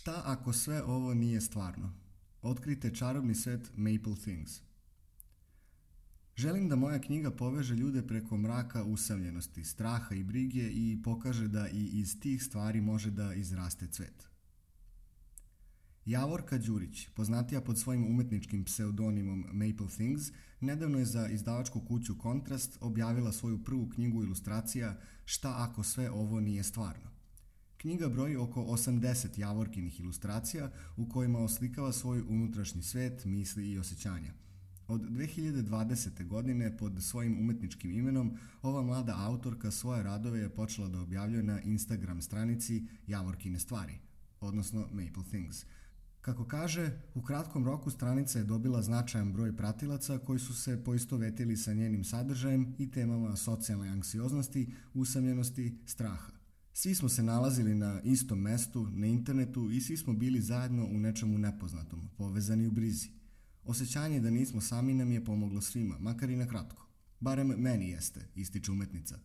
Šta ako sve ovo nije stvarno? Otkrite čarobni svet Maple Things. Želim da moja knjiga poveže ljude preko mraka usamljenosti, straha i brige i pokaže da i iz tih stvari može da izraste cvet. Javorka Đurić, poznatija pod svojim umetničkim pseudonimom Maple Things, nedavno je za izdavačku kuću Kontrast objavila svoju prvu knjigu ilustracija Šta ako sve ovo nije stvarno. Knjiga broji oko 80 javorkinih ilustracija u kojima oslikava svoj unutrašnji svet, misli i osjećanja. Od 2020. godine pod svojim umetničkim imenom ova mlada autorka svoje radove je počela da objavljuje na Instagram stranici Javorkine stvari, odnosno Maple Things. Kako kaže, u kratkom roku stranica je dobila značajan broj pratilaca koji su se poistovetili sa njenim sadržajem i temama socijalne anksioznosti, usamljenosti, straha. Svi smo se nalazili na istom mestu, na internetu i svi smo bili zajedno u nečemu nepoznatom, povezani u brizi. Osećanje da nismo sami nam je pomoglo svima, makar i na kratko. Barem meni jeste, ističe umetnica.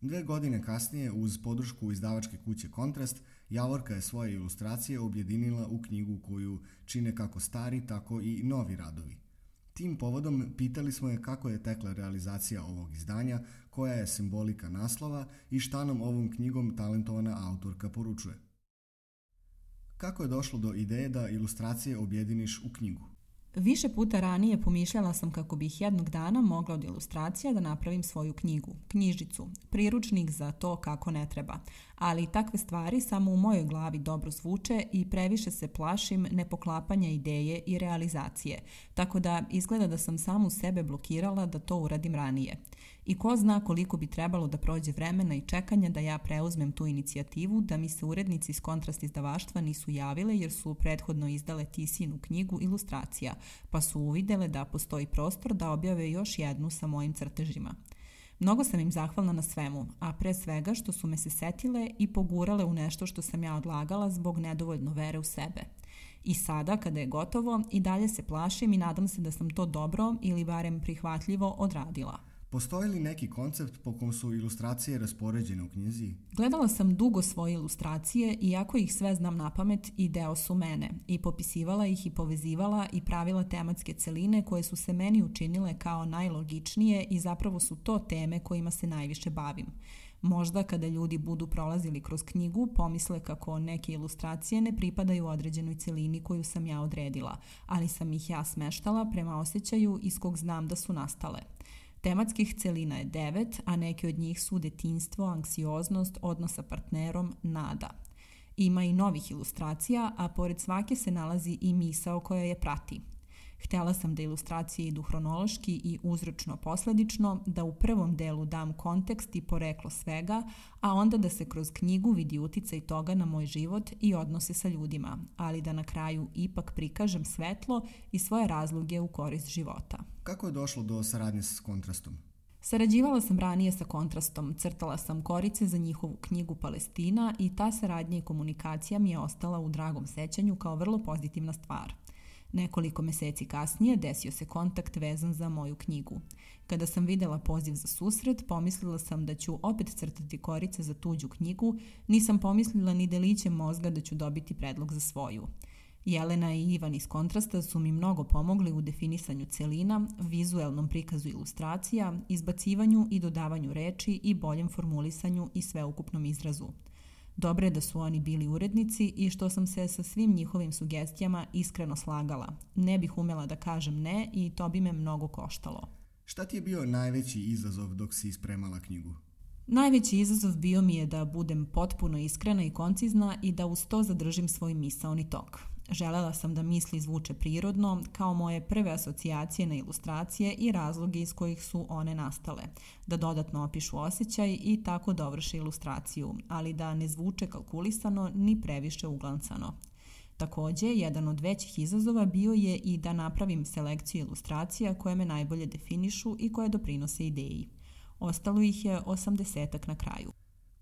Dve godine kasnije, uz podršku izdavačke kuće Kontrast, Javorka je svoje ilustracije objedinila u knjigu koju čine kako stari, tako i novi radovi – Tim povodom pitali smo je kako je tekla realizacija ovog izdanja, koja je simbolika naslova i šta nam ovom knjigom talentovana autorka poručuje. Kako je došlo do ideje da ilustracije objediniš u knjigu? Više puta ranije pomišljala sam kako bih jednog dana mogla od ilustracija da napravim svoju knjigu, knjižicu, priručnik za to kako ne treba. Ali takve stvari samo u mojoj glavi dobro zvuče i previše se plašim nepoklapanja ideje i realizacije, tako da izgleda da sam samu sebe blokirala da to uradim ranije. I ko zna koliko bi trebalo da prođe vremena i čekanja da ja preuzmem tu inicijativu, da mi se urednici iz kontrast izdavaštva nisu javile jer su prethodno izdale Tisinu knjigu ilustracija, pa su uvidele da postoji prostor da objave još jednu sa mojim crtežima. Mnogo sam im zahvalna na svemu, a pre svega što su me se setile i pogurale u nešto što sam ja odlagala zbog nedovoljno vere u sebe. I sada, kada je gotovo, i dalje se plašim i nadam se da sam to dobro ili barem prihvatljivo odradila. Postoji li neki koncept po kom su ilustracije raspoređene u knjizi? Gledala sam dugo svoje ilustracije, iako ih sve znam na pamet i deo su mene. I popisivala ih i povezivala i pravila tematske celine koje su se meni učinile kao najlogičnije i zapravo su to teme kojima se najviše bavim. Možda kada ljudi budu prolazili kroz knjigu, pomisle kako neke ilustracije ne pripadaju određenoj celini koju sam ja odredila, ali sam ih ja smeštala prema osjećaju iz kog znam da su nastale. Tematskih celina je devet, a neke od njih su detinstvo, anksioznost, odnos sa partnerom, nada. Ima i novih ilustracija, a pored svake se nalazi i misao koja je prati – Htela sam da ilustracije idu hronološki i uzročno-posledično, da u prvom delu dam kontekst i poreklo svega, a onda da se kroz knjigu vidi uticaj toga na moj život i odnose sa ljudima, ali da na kraju ipak prikažem svetlo i svoje razloge u korist života. Kako je došlo do saradnje sa kontrastom? Sarađivala sam ranije sa kontrastom, crtala sam korice za njihovu knjigu Palestina i ta saradnja i komunikacija mi je ostala u dragom sećanju kao vrlo pozitivna stvar. Nekoliko meseci kasnije desio se kontakt vezan za moju knjigu. Kada sam videla poziv za susret, pomislila sam da ću opet crtati korice za tuđu knjigu, nisam pomislila ni delićem mozga da ću dobiti predlog za svoju. Jelena i Ivan iz kontrasta su mi mnogo pomogli u definisanju celina, vizuelnom prikazu ilustracija, izbacivanju i dodavanju reči i boljem formulisanju i sveukupnom izrazu – Dobre je da su oni bili urednici i što sam se sa svim njihovim sugestijama iskreno slagala. Ne bih umela da kažem ne i to bi me mnogo koštalo. Šta ti je bio najveći izazov dok si spremala knjigu? Najveći izazov bio mi je da budem potpuno iskrena i koncizna i da uz to zadržim svoj misaoni tok. Želela sam da misli zvuče prirodno, kao moje prve asocijacije na ilustracije i razloge iz kojih su one nastale, da dodatno opišu osjećaj i tako dovrši da ilustraciju, ali da ne zvuče kalkulisano ni previše uglancano. Takođe, jedan od većih izazova bio je i da napravim selekciju ilustracija koje me najbolje definišu i koje doprinose ideji. Ostalo ih je osamdesetak na kraju.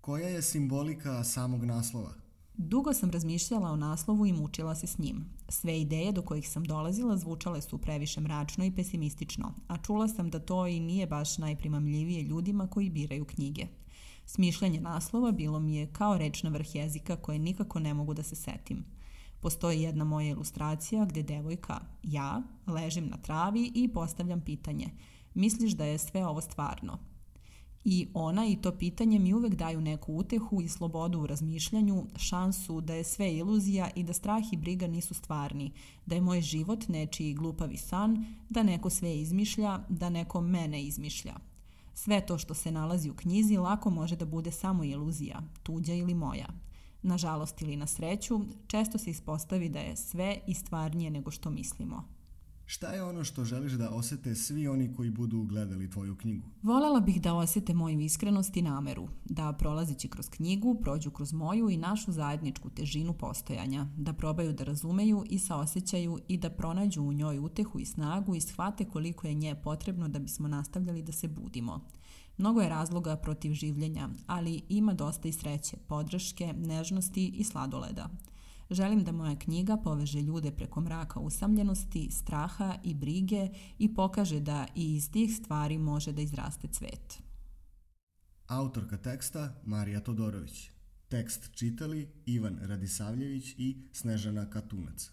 Koja je simbolika samog naslova? Dugo sam razmišljala o naslovu i mučila se s njim. Sve ideje do kojih sam dolazila zvučale su previše mračno i pesimistično, a čula sam da to i nije baš najprimamljivije ljudima koji biraju knjige. Smišljanje naslova bilo mi je kao reč na vrh jezika koje nikako ne mogu da se setim. Postoji jedna moja ilustracija gde devojka, ja, ležim na travi i postavljam pitanje. Misliš da je sve ovo stvarno? I ona i to pitanje mi uvek daju neku utehu i slobodu u razmišljanju, šansu da je sve iluzija i da strah i briga nisu stvarni, da je moj život nečiji glupavi san, da neko sve izmišlja, da neko mene izmišlja. Sve to što se nalazi u knjizi lako može da bude samo iluzija, tuđa ili moja. Nažalost ili na sreću, često se ispostavi da je sve i stvarnije nego što mislimo. Šta je ono što želiš da osete svi oni koji budu gledali tvoju knjigu? Volela bih da osete moju iskrenost i nameru, da prolazeći kroz knjigu prođu kroz moju i našu zajedničku težinu postojanja, da probaju da razumeju i saosećaju i da pronađu u njoj utehu i snagu i shvate koliko je nje potrebno da bismo nastavljali da se budimo. Mnogo je razloga protiv življenja, ali ima dosta i sreće, podrške, nežnosti i sladoleda – Želim da moja knjiga poveže ljude preko mraka usamljenosti, straha i brige i pokaže da i iz tih stvari može da izraste cvet. Autorka teksta Marija Todorović. Tekst čitali Ivan Radisavljević i Snežana Katunac.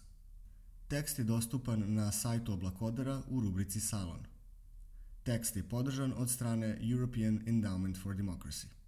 Tekst je dostupan na sajtu Oblakodara u rubrici Salon. Tekst je podržan od strane European Endowment for Democracy.